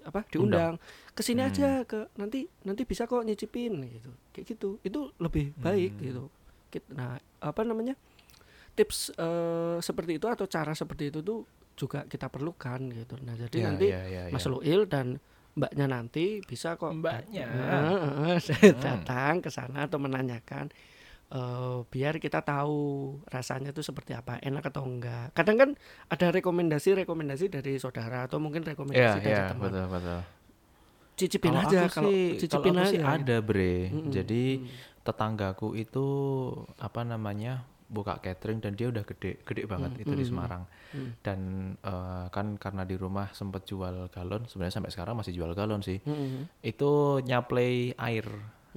apa diundang. Ke sini Hmm. aja ke nanti nanti bisa kok nyicipin gitu. Kayak gitu. Itu lebih baik Hmm. gitu. Nah apa namanya tips eh, seperti itu atau cara seperti itu tuh juga kita perlukan gitu nah jadi Iya, nanti iya, iya, Mas iya. Luil dan mbaknya nanti bisa kok Mbaknya. Heeh, Hmm. datang ke sana atau menanyakan eh, biar kita tahu rasanya itu seperti apa enak atau enggak kadang kan ada rekomendasi rekomendasi dari saudara atau mungkin rekomendasi dari iya, teman betul, betul. cicipin Kalau aja kalau sih, cicipin kalau aku aja sih ada, Bre. Mm-mm. Jadi tetanggaku itu apa namanya? Buka catering dan dia udah gede, gede banget Hmm, itu di hmm, Semarang. Hmm. Dan eh, kan karena di rumah sempet jual galon, sebenarnya sampai sekarang masih jual galon sih. Mm-mm. Itu nyaplei air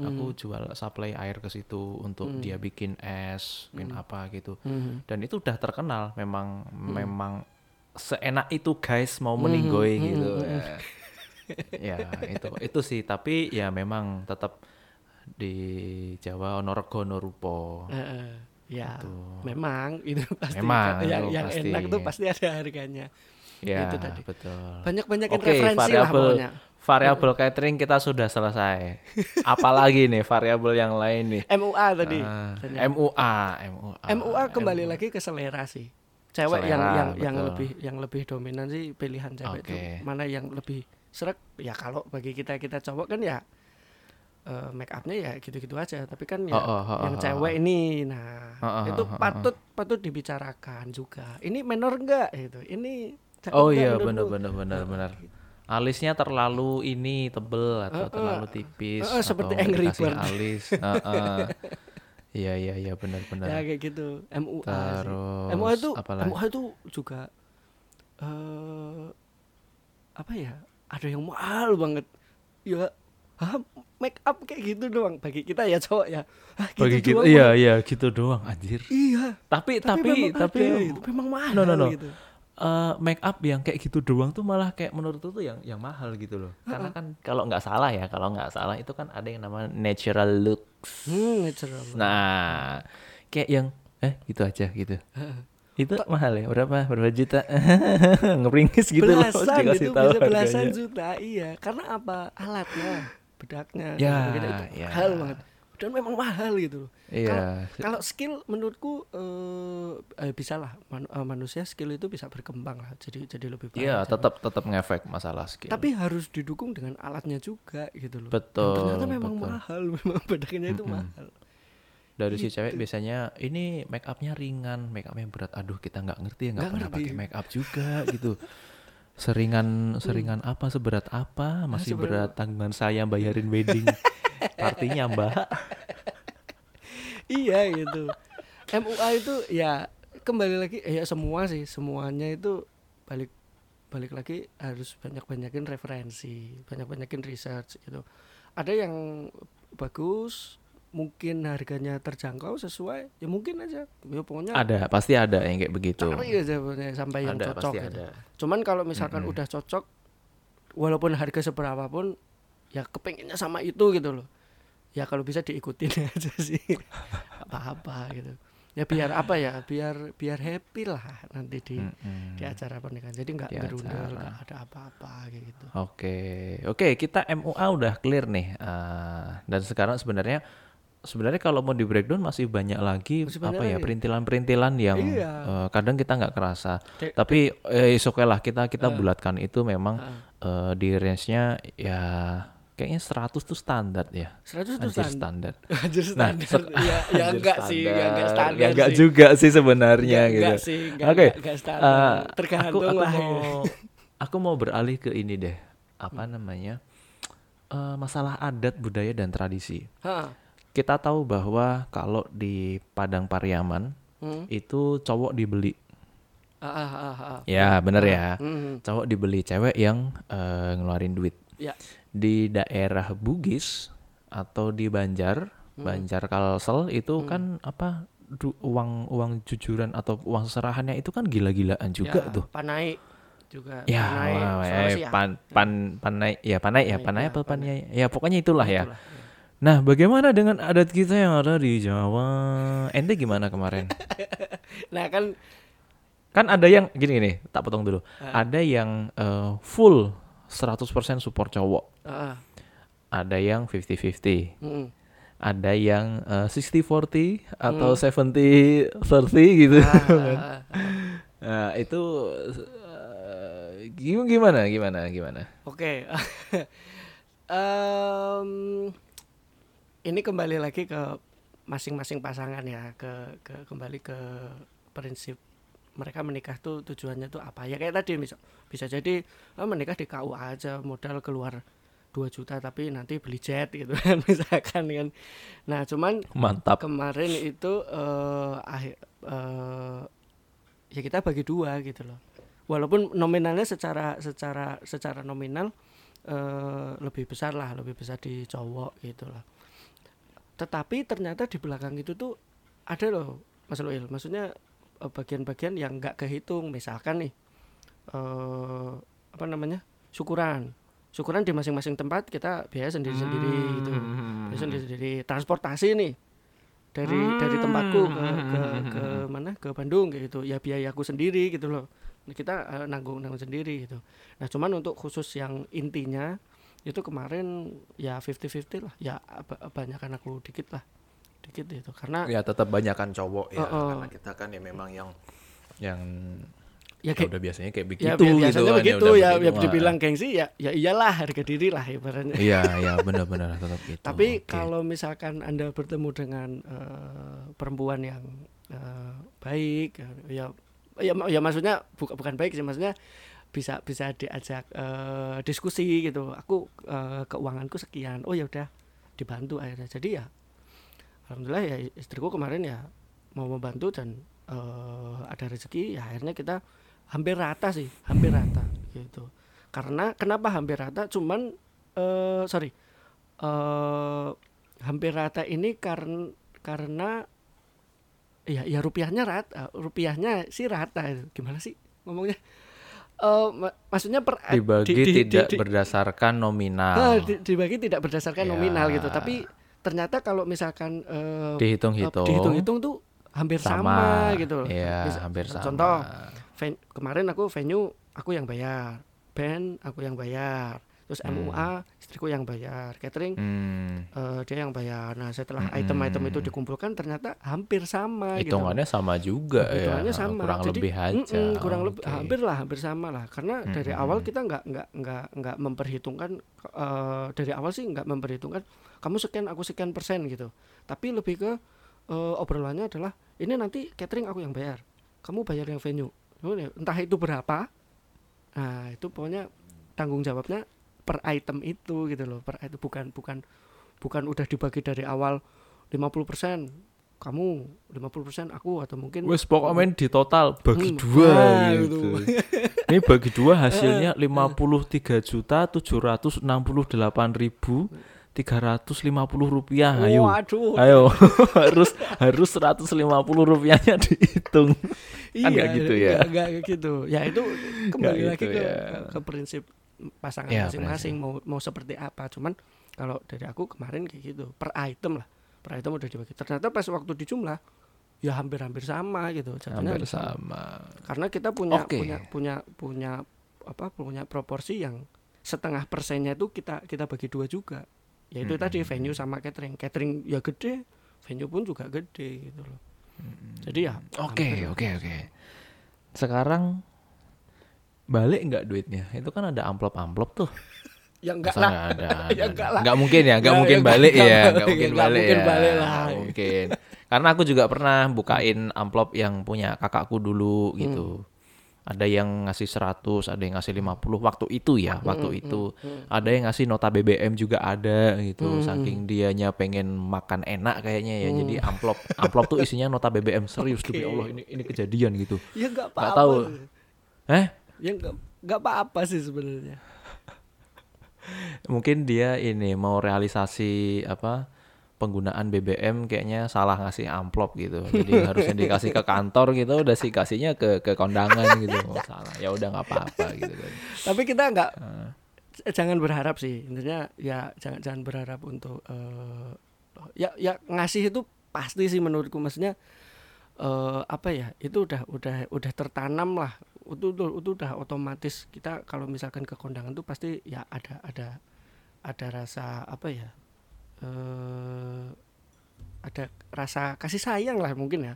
aku jual supply air ke situ untuk dia bikin es bikin apa gitu Mhm. dan itu udah terkenal memang memang seenak itu guys mau meninggoy gitu [LAUGHS] ya itu itu sih tapi ya memang tetap di Jawa ono rego ono rupo Heeh. Ya Gitu. memang [LAUGHS] itu pasti Memang, yang, itu yang pasti. enak tuh pasti ada harganya ya Itu tadi. betul banyak banyakin Oke, referensi lah variabel pokoknya variabel [LAUGHS] catering kita sudah selesai. [LAUGHS] Apalagi nih variabel yang lain nih? MUA tadi Ah, Tanya. MUA, MUA. MUA kembali lagi ke selera sih cewek yang Selera, yang yang betul. lebih yang lebih dominan sih pilihan cewek itu Oke. mana yang lebih serak ya kalau bagi kita kita cowok kan ya eh, make upnya ya gitu-gitu aja tapi kan ya Oh, oh, oh, yang oh, cewek ini nah Oh, oh, itu oh, oh, patut patut dibicarakan juga ini menor enggak gitu ini Oh iya benar benar benar benar. Alisnya terlalu ini tebel atau Eh, eh. terlalu tipis Eh, eh, seperti atau Angry Bird. alis. [LAUGHS] Heeh. Iya iya iya benar benar. ya kayak gitu MUA sih. Terus MUA itu apalagi? MUA itu juga eh apa ya ada yang mahal banget ya ah, make up kayak gitu doang. Bagi kita ya cowok ya. Ah, gitu Bagi kita iya iya gitu doang anjir. iya. Tapi tapi memang tapi, ada memang mahal no no no. gitu. Eh, make up yang kayak gitu doang tuh malah kayak menurutku tuh yang yang mahal gitu loh. Karena kan kalau nggak salah ya, kalau nggak salah itu kan ada yang namanya natural looks. hmm natural Nah, kayak yang eh gitu aja gitu. itu mahal ya berapa? Berapa juta? [LAUGHS] Ngeringis gitu loh belasan itu bisa belasan harganya. juta iya. Karena apa? Alatnya bedaknya Ya, dan sebagainya itu ya. mahal banget. Dan memang mahal gitu loh. Iya. Kalau skill menurutku eh, eh, bisa lah. Man- eh, manusia skill itu bisa berkembang lah jadi jadi lebih baik iya jadi- tetap tetap ngefek masalah skill. Tapi harus didukung dengan alatnya juga gitu loh. Dan Betul, ternyata memang betul. mahal [LAUGHS] memang bedaknya itu mahal. Dari si Gitu. cewek biasanya ini make upnya ringan make upnya berat. Aduh kita nggak ngerti ya nggak Nggak pernah ngerti. pakai make up juga gitu [LAUGHS] seringan seringan apa seberat apa? Masih seberat- berat tanggungan saya bayarin wedding [LAUGHS] partinya mbak. Iya gitu. MUA itu ya kembali lagi eh, ya semua sih semuanya itu balik balik lagi harus banyak banyakin referensi banyak banyakin research gitu. Ada yang bagus mungkin harganya terjangkau sesuai ya mungkin aja ya pokoknya ada pasti ada yang kayak begitu cari aja pokoknya sampai yang ada cocok pasti gitu. ada cuman kalau misalkan udah cocok walaupun harga seberapa pun ya kepengennya sama itu gitu loh ya kalau bisa diikutin [LAUGHS] aja sih apa-apa gitu ya biar apa ya biar biar happy lah nanti di Mm-mm. di acara pernikahan jadi nggak acara. nggak ada apa-apa gitu Oke, oke kita MUA udah clear nih. Eh, dan sekarang sebenarnya sebenarnya kalau mau di breakdown masih banyak lagi Masih banyak apa ya lagi. perintilan-perintilan yang Iya. eh, kadang kita nggak kerasa. Dek- Tapi eh is okay lah kita kita bulatkan itu memang eh, di range-nya ya kayaknya 100 tuh standar ya. 100 itu Anjir standar standar. [LAUGHS] Anjir Nah, standar se- ya [LAUGHS] ya enggak sih ya enggak standar Ya enggak sih. juga sih sebenarnya Enggak- gitu. enggak sih, enggak- Oke. enggak- enggak standar. eh, Tergantung aku, aku lah ya. Mau, aku mau beralih ke ini deh. Apa namanya? Eh, masalah adat, budaya dan tradisi. Hah. Kita tahu bahwa kalau di Padang Pariaman Hmm. itu cowok dibeli. Ah, ah, ah, ah. Ya, bener ya. Hmm. Cowok dibeli, cewek yang eh, ngeluarin duit. Ya. Di daerah Bugis atau di Banjar, Hmm. Banjar Kalsel itu kan apa du- uang uang jujuran atau uang serahannya itu kan gila-gilaan juga ya, tuh. Panai juga. Ya, Panai, wah, ya. pan, pan, panai, ya panai, ya Panai, panai ya, apa panai. panai, ya pokoknya itulah ya. Itulah, ya. Nah, bagaimana dengan adat kita yang ada di Jawa? Ente gimana kemarin? [LAUGHS] Nah kan kan ada yang gini gini, tak potong dulu. Ah. Ada yang eh, full 100% support cowok. ah, Ada yang 50-50. mm, Ada yang eh, 60-40 atau 70-30 gitu. [LAUGHS] ah, ah, ah. Nah, itu gim- gimana gimana gimana? Oke. [LAUGHS] Em, ini kembali lagi ke masing-masing pasangan ya, ke, ke kembali ke prinsip mereka menikah tuh tujuannya tuh apa ya kayak tadi misal bisa jadi ah, menikah di KUA aja modal keluar 2 juta tapi nanti beli jet [LAUGHS] gitu kan misalkan kan. Nah, cuman Mantap. kemarin itu eh akhir eh, ya kita bagi dua gitu loh walaupun nominalnya secara secara secara nominal eh lebih besar lah lebih besar di cowok gitu loh tetapi ternyata di belakang itu tuh ada loh Mas Loil maksudnya eh, bagian-bagian yang nggak kehitung. Misalkan nih eh apa namanya syukuran. Syukuran di masing-masing tempat kita biaya sendiri-sendiri gitu. Hmm. biaya sendiri-sendiri. Transportasi nih dari dari tempatku ke, ke ke mana? Ke Bandung kayak gitu. Ya biayaku sendiri gitu loh. Nah, kita eh, nanggung nanggung sendiri gitu. Nah cuman untuk khusus yang intinya itu kemarin ya 50-50 lah. Ya ba- banyakan aku dikit lah. Dikit itu karena ya tetap banyakan cowok ya. Oh, oh. karena kita kan ya memang yang yang ya ya kayak udah biasanya kayak begitu ya gitu biasanya kan, begitu udah ya, ya ah. dibilang gengsi ya ya iyalah harga diri lah ibaratnya. Iya iya benar-benar tetap gitu. Tapi Oke. kalau misalkan Anda bertemu dengan eh, perempuan yang eh, baik ya ya ya maksudnya bukan bukan baik sih maksudnya bisa bisa diajak eh, diskusi gitu. Aku eh, keuanganku sekian. Oh ya udah dibantu akhirnya. Jadi ya alhamdulillah ya istriku kemarin ya mau membantu dan eh, ada rezeki ya akhirnya kita hampir rata sih, hampir rata gitu. Karena kenapa hampir rata? Cuman eh sorry eh hampir rata ini karena karena ya ya rupiahnya rata rupiahnya sih rata gimana sih ngomongnya Eh ma- maksudnya per dibagi di- di- tidak di- di- berdasarkan nominal. Ah, di- dibagi tidak berdasarkan Ya. nominal gitu. Tapi ternyata kalau misalkan eh, dihitung-hitung. dihitung-hitung tuh hampir sama, gitu loh. Iya, Mis- hampir sama. Contoh, ven- kemarin aku venue aku yang bayar, band aku yang bayar, terus MUA istriku yang bayar, catering Hmm, eh, dia yang bayar. Nah setelah Mm-mm. item-item itu dikumpulkan ternyata hampir sama gitu. hitungannya sama juga ya Hitungannya sama. kurang Jadi, lebih aja mm-mm, kurang lebih Oke. hampir lah, hampir sama lah. Karena dari Mm-mm. awal kita nggak nggak nggak nggak memperhitungkan eh, dari awal sih nggak memperhitungkan kamu sekian aku sekian persen gitu. Tapi lebih ke eh, obrolannya adalah ini nanti catering aku yang bayar, kamu bayar yang venue. Ya, Entah itu berapa. Nah itu pokoknya tanggung jawabnya per item itu gitu loh, per itu bukan bukan bukan udah dibagi dari awal 50% kamu 50% aku atau mungkin Wes pokoknya di total bagi Hmm, dua nah, gitu. itu. [LAUGHS] Ini bagi dua hasilnya 53 juta 768 ribu 350 rupiah. Ayo. Waduh. Ayo [LAUGHS] harus harus 150 rupiahnya dihitung. Iya, nggak gitu ya? Nggak, nggak kayak gitu. Ya itu kembali Nggak lagi gitu ke, ya. ke, ke prinsip pasangan Ya, masing-masing mau mau seperti apa. Cuman kalau dari aku kemarin kayak gitu per item lah. Per item udah dibagi. Ternyata pas waktu dijumlah ya hampir-hampir sama gitu. Jatuhnya Hampir sama. Karena kita punya Oke. punya punya punya apa punya proporsi yang setengah persennya itu kita kita bagi dua juga. Yaitu Hmm. tadi venue sama catering. Catering ya gede, venue pun juga gede gitu loh. Jadi ya Oke, oke, oke. Sekarang balik nggak duitnya? Itu kan ada amplop-amplop tuh. [LAUGHS] Ya enggak Masa lah. nggak ada, [LAUGHS] Ya enggak lah. Mungkin ya, nggak Nggak, mungkin ya, balik nggak [LAUGHS] ya, balik, nggak mungkin nggak balik mungkin ya. balik lah. Mungkin. Karena aku juga pernah bukain amplop yang punya kakakku dulu gitu. Hmm. Ada yang ngasih 100, ada yang ngasih 50 waktu itu ya, Hmm, waktu itu. Ada yang ngasih nota BBM juga ada gitu. Hmm, Saking dianya pengen makan enak kayaknya ya. Jadi amplop amplop tuh isinya nota BBM serius demi Allah ini ini kejadian gitu. Ya enggak Nggak apa-apa. tahu. Eh? Ya enggak enggak apa-apa sih sebenarnya. mungkin dia ini mau realisasi apa penggunaan BBM kayaknya salah ngasih amplop gitu jadi [LAUGHS] harusnya dikasih ke kantor gitu udah sih kasihnya ke ke kondangan gitu oh, salah ya udah nggak apa-apa gitu kan Tapi kita enggak Ah. eh, jangan berharap sih. Intinya ya jangan jangan berharap untuk eh, ya ya ngasih itu pasti sih menurutku maksudnya eh apa ya? Itu udah udah udah tertanam lah. Itu itu, itu udah otomatis kita kalau misalkan ke kondangan tuh pasti ya ada ada ada rasa apa ya? eh ada rasa kasih sayang lah mungkin ya.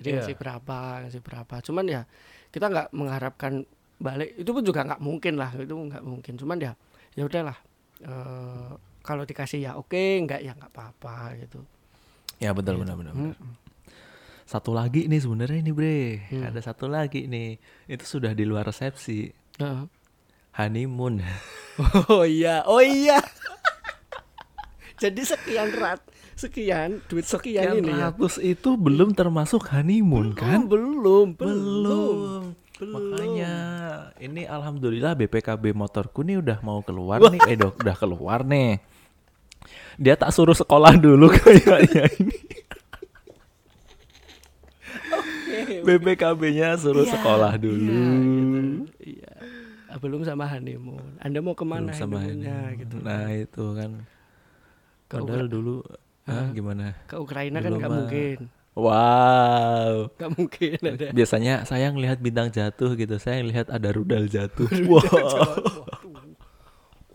Jadi Iya. ngasih berapa, ngasih berapa. Cuman ya kita nggak mengharapkan balik itu pun juga nggak mungkin lah itu nggak mungkin cuman ya ya udahlah eh kalau dikasih ya oke nggak ya nggak apa-apa gitu ya betul benar benar benar. Satu lagi nih sebenarnya ini bre Hmm. ada satu lagi nih itu sudah di luar resepsi Heeh. honeymoon [LAUGHS] oh iya oh iya jadi sekian rat sekian duit sekian, Sekian ini ya ratus itu belum termasuk honeymoon kan Oh, belum belum belum. Belum. Makanya ini alhamdulillah BPKB motorku nih udah mau keluar nih, eh udah keluar nih. dia tak suruh sekolah dulu [LAUGHS] kayaknya ini. BPKB-nya suruh Iya, sekolah dulu. Iya, gitu. Iya. Ah, belum sama honeymoon. Anda mau ke mana Belum sama honeymoonnya ini. gitu? Nah, itu kan. Padahal dulu ah, Hah? gimana? Ke Ukraina kan Belum nggak mungkin. Wow. Nggak mungkin ada. Biasanya saya ngelihat bintang jatuh gitu. Saya ngelihat ada rudal jatuh. [LAUGHS] wow.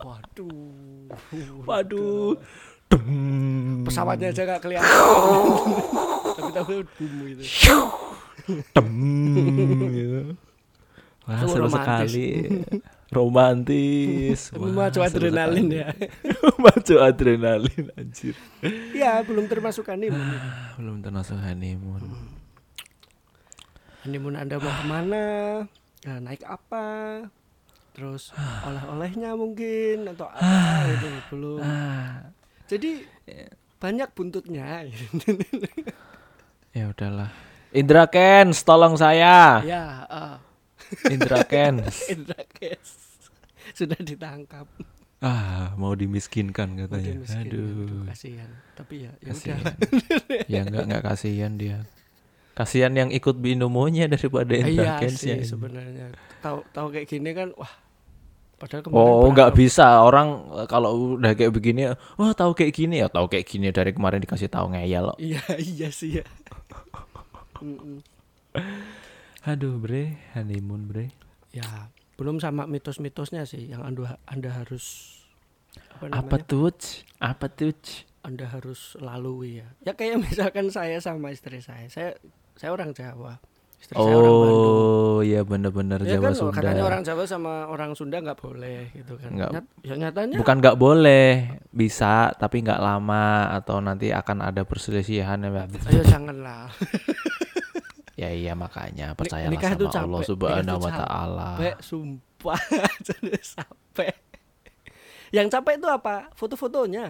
Waduh. Waduh. Dem. Pesawatnya aja nggak kelihatan. [LAUGHS] Tapi tahu gitu. Dem. gitu. Wah, seru romantis. sekali. Romantis. Wah, seru adrenalin sekali. ya. [LAUGHS] Maju adrenalin anjir. Iya, belum termasuk honeymoon. Ah, Belum termasuk honeymoon. honeymoon Anda mau ke mana? Nah, naik apa? Terus oleh-olehnya mungkin atau apa itu belum. Ah, Jadi banyak buntutnya. [LAUGHS] ya udahlah. Indra Kens, tolong saya. ya, ah, Indra Kens. [LAUGHS] Indra Kes sudah ditangkap. Ah, mau dimiskinkan Udah katanya. miskin, Aduh. kasihan. Tapi ya, ya udah. Kasihan. ya enggak enggak kasihan dia. Kasihan yang ikut binomonya daripada Indra Iya Kens sih ya. sebenarnya. Tahu tahu kayak gini kan, wah. Oh, nggak bisa orang eh, kalau udah kayak begini, wah tahu kayak gini ya, tahu kayak gini dari kemarin dikasih tahu ngeyel. loh. Iya iya sih ya. Aduh, Bre, honeymoon, Bre. Ya, belum sama mitos-mitosnya sih yang anda anda harus apa namanya? Apa tuh? Apa tuh? Anda harus lalui ya. Ya kayak misalkan saya sama istri saya. Saya saya orang Jawa. Istri saya orang Bandung. Oh, iya bener-bener Ya Jawa kan Sunda. katanya orang Jawa sama orang Sunda nggak boleh gitu kan. Nggak. Nyat- ya nyatanya Bukan nggak boleh, bisa tapi nggak lama atau nanti akan ada perselisihan ya. Ayo janganlah. [LAUGHS] Ya iya makanya percayalah nikah itu sama Allah capek, Subhanahu nikah itu wa taala. Capek sumpah [LAUGHS] jadi capek. Yang capek itu apa? Foto-fotonya.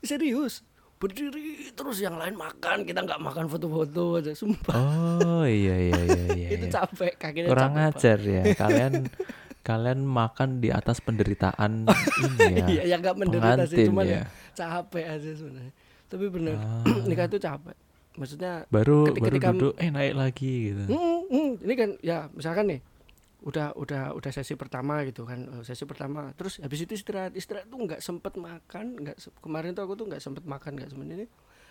Serius. Berdiri terus yang lain makan, kita nggak makan foto-foto aja, sumpah. Oh iya iya iya [LAUGHS] iya. itu iya. capek, kakinya Kurang capek, Pak. ajar ya kalian kalian makan di atas penderitaan [LAUGHS] ini ya. Iya, yang nggak menderita sih, cuman ya. capek aja sebenarnya. Tapi bener, Ah. [CLEARS THROAT] nikah itu capek. Maksudnya Baru Ketika- baru ketika- duduk eh naik lagi gitu. Hmm, hmm, ini kan ya misalkan nih udah udah udah sesi pertama gitu kan eh, sesi pertama. Terus habis itu istirahat. Istirahat tuh nggak sempet makan nggak kemarin tuh aku tuh nggak sempet makan nggak sebenarnya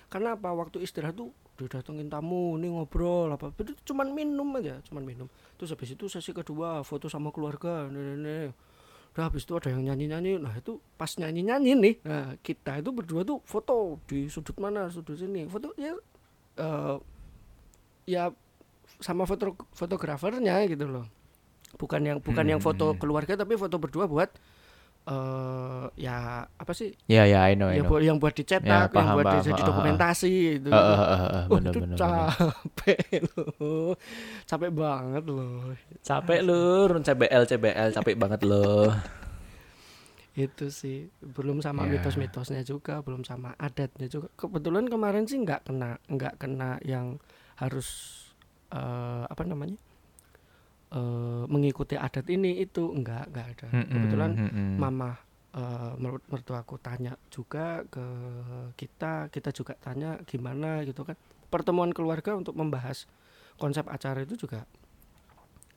karena apa? Waktu istirahat tuh didatengin tamu nih ngobrol apa. Itu cuman minum aja cuman minum. Terus habis itu sesi kedua foto sama keluarga nih, nih, nih. udah habis itu ada yang nyanyi nyanyi nah itu pas nyanyi nyanyi nih nah kita itu berdua tuh foto di sudut mana sudut sini. Foto ya eh, ya sama foto fotografernya gitu loh bukan yang bukan yang foto Hmm. keluarga tapi foto berdua buat eh ya apa sih Ya ya I know I ya know. buat yang buat dicetak Ya, yang paham, buat paham. jadi dokumentasi gitu Eh, eh, eh, eh, Wah, bener, itu bener, bener. capek loh capek banget loh Capek lur, CBL CBL capek banget loh. Itu sih. Belum sama Ya. mitos-mitosnya juga belum sama adatnya juga. Kebetulan kemarin sih nggak kena nggak kena yang harus eh, apa namanya eh, mengikuti adat ini itu enggak enggak ada. Mm-mm, kebetulan mm-mm. mama eh, mer- mertuaku tanya juga ke kita kita juga tanya gimana gitu kan. Pertemuan keluarga untuk membahas konsep acara itu juga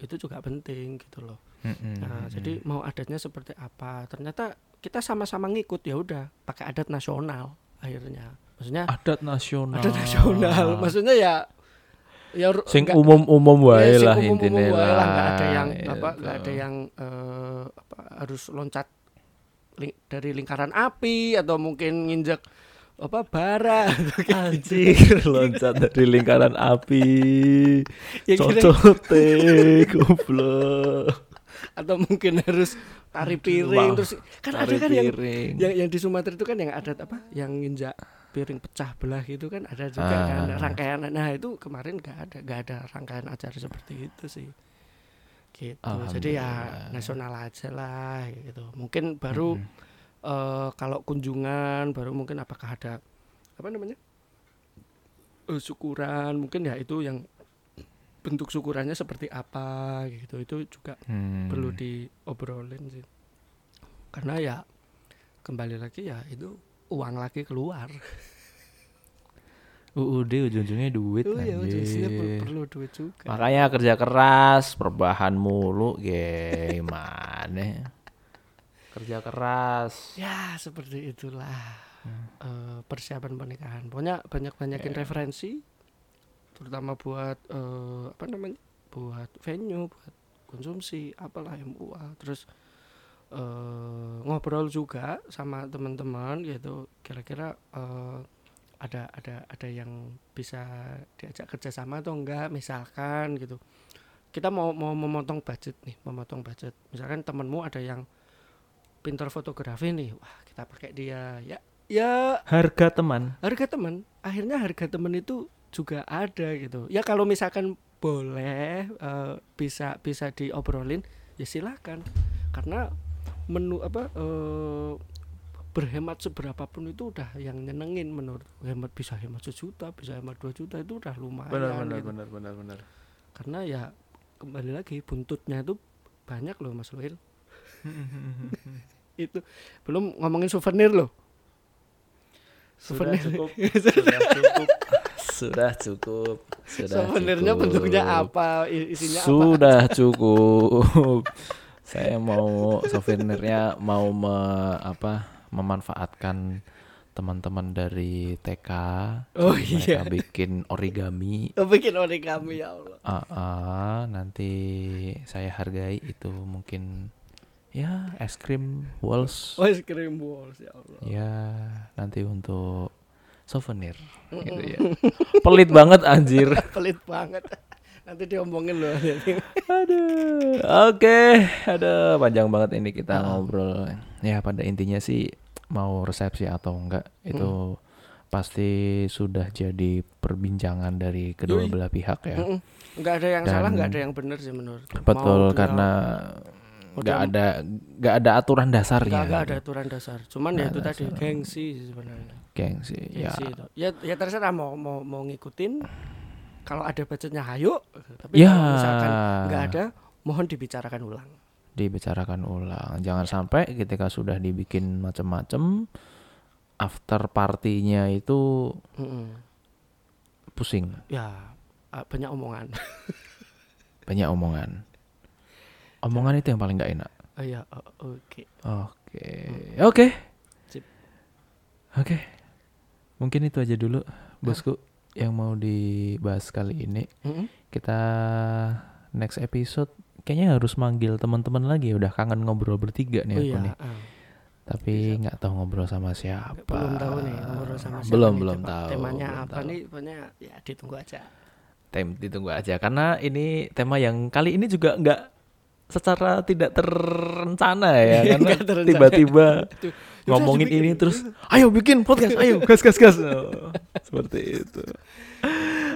itu juga penting gitu loh Mm-mm, Nah, jadi mau adatnya seperti apa? Ternyata kita sama-sama ngikut ya udah pakai adat nasional akhirnya. Maksudnya adat nasional. adat nasional. [LAUGHS] Maksudnya ya ya Sing nggak- umum-umum wae ya, lah intinya lah. nggak ada yang apa gitu. nggak ada yang eh, apa, harus loncat ling- dari lingkaran api atau mungkin nginjek apa bara [LAUGHS] Anjir, [LAUGHS] loncat dari lingkaran api. Ya, Cocote, goblok. Atau mungkin harus tari piring wow. terus kan Tari ada kan yang piring. yang yang di Sumatera itu kan yang adat apa? Yang nginjak piring pecah belah gitu kan ada juga Ah. kan rangkaian. Nah itu kemarin gak ada gak ada rangkaian acara seperti itu sih. Gitu. Jadi ya nasional aja lah gitu. Mungkin baru eh, kalau kunjungan baru mungkin apakah ada apa namanya? Eh, syukuran mungkin ya itu yang bentuk syukurannya seperti apa gitu itu juga Hmm. perlu diobrolin sih karena ya kembali lagi ya itu uang lagi keluar [LAUGHS] UUD ujung-ujungnya duit oh iya per- perlu duit juga Makanya kerja keras, perbahan mulu gimana? [LAUGHS] kerja keras. ya seperti itulah Hmm. eh, persiapan pernikahan pokoknya banyak banyakin Ya. referensi terutama buat eh, apa namanya buat venue buat konsumsi apalah MUA terus eh, ngobrol juga sama teman-teman gitu. Kira-kira eh, ada ada ada yang bisa diajak kerjasama atau enggak? Misalkan gitu. Kita mau mau memotong budget nih memotong budget. Misalkan temenmu ada yang pintar fotografi nih wah kita pakai dia. Ya ya. Harga teman. harga teman. Akhirnya harga teman itu juga ada gitu ya kalau misalkan boleh eh, bisa bisa diobrolin ya silakan karena menu apa eh, berhemat seberapa pun itu udah yang nyenengin menurut hemat bisa hemat sejuta bisa hemat dua juta itu udah lumayan gitu. benar benar benar. karena ya kembali lagi buntutnya itu banyak loh Mas Luil [LAUGHS] itu belum ngomongin souvenir loh Sudah souvenir cukup. [LAUGHS] Sudah cukup. Sudah cukup. Sudah cukup. bentuknya apa isinya apa Sudah cukup. [LAUGHS] Saya mau souvenirnya mau me, apa memanfaatkan teman-teman dari TK. oh Mereka iya bikin origami. Oh, bikin origami ya Allah Ah, ah, nanti saya hargai itu mungkin ya es krim walls. oh es krim balls ya Allah Ya, nanti untuk souvenir gitu ya. [LAUGHS] Pelit banget anjir. [LAUGHS] pelit banget nanti diomongin loh Aduh. Oke, ada panjang banget ini kita Ah. ngobrol. Ya, pada intinya sih mau resepsi atau enggak itu pasti sudah jadi perbincangan dari kedua Yoi. belah pihak ya. Mm-mm. nggak ada yang salah Dan- nggak ada yang benar sih menurut Betul Mau dia- karena nggak ada nggak ada aturan dasarnya. nggak ada gitu. aturan dasar cuman ya itu ada tadi dasar. gengsi sih sebenarnya Gengsi. Ya, gengsi itu ya ya terserah mau mau mau ngikutin kalau ada budgetnya hayo tapi Ya. kalau misalkan nggak ada mohon dibicarakan ulang dibicarakan ulang. Jangan sampai ketika sudah dibikin macam-macam after partinya itu Mm-mm. pusing, ya banyak omongan banyak omongan. Omongan itu yang paling nggak enak. oh ya oh, oke Oke, oke, Sip. oke. Mungkin itu aja dulu, bosku, yang mau dibahas kali ini. Mm-mm. Kita next episode kayaknya harus manggil teman-teman lagi. Udah kangen ngobrol bertiga nih oh aku iya nih. ah. Tapi nggak tahu ngobrol sama siapa. belum tahu nih ngobrol sama siapa Belum nih, belum tema- tahu. temanya belum apa tahu. nih pokoknya ya ditunggu aja Tem ditunggu aja karena ini tema yang kali ini juga nggak secara tidak terencana ya karena Nggak terencana. tiba-tiba [LAUGHS] ngomongin ini terus ayo bikin podcast ayo gas gas gas [LAUGHS] Oh, seperti itu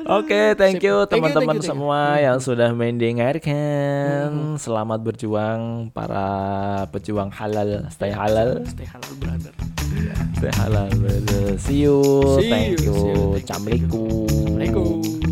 Oke, thank you Thank you, teman-teman thank you, thank you. semua Hmm. yang sudah mendengarkan. Selamat berjuang para pejuang halal, stay halal, stay halal brother stay halal. brother. See you, See thank you, you, you, you, you. Assalamualaikum.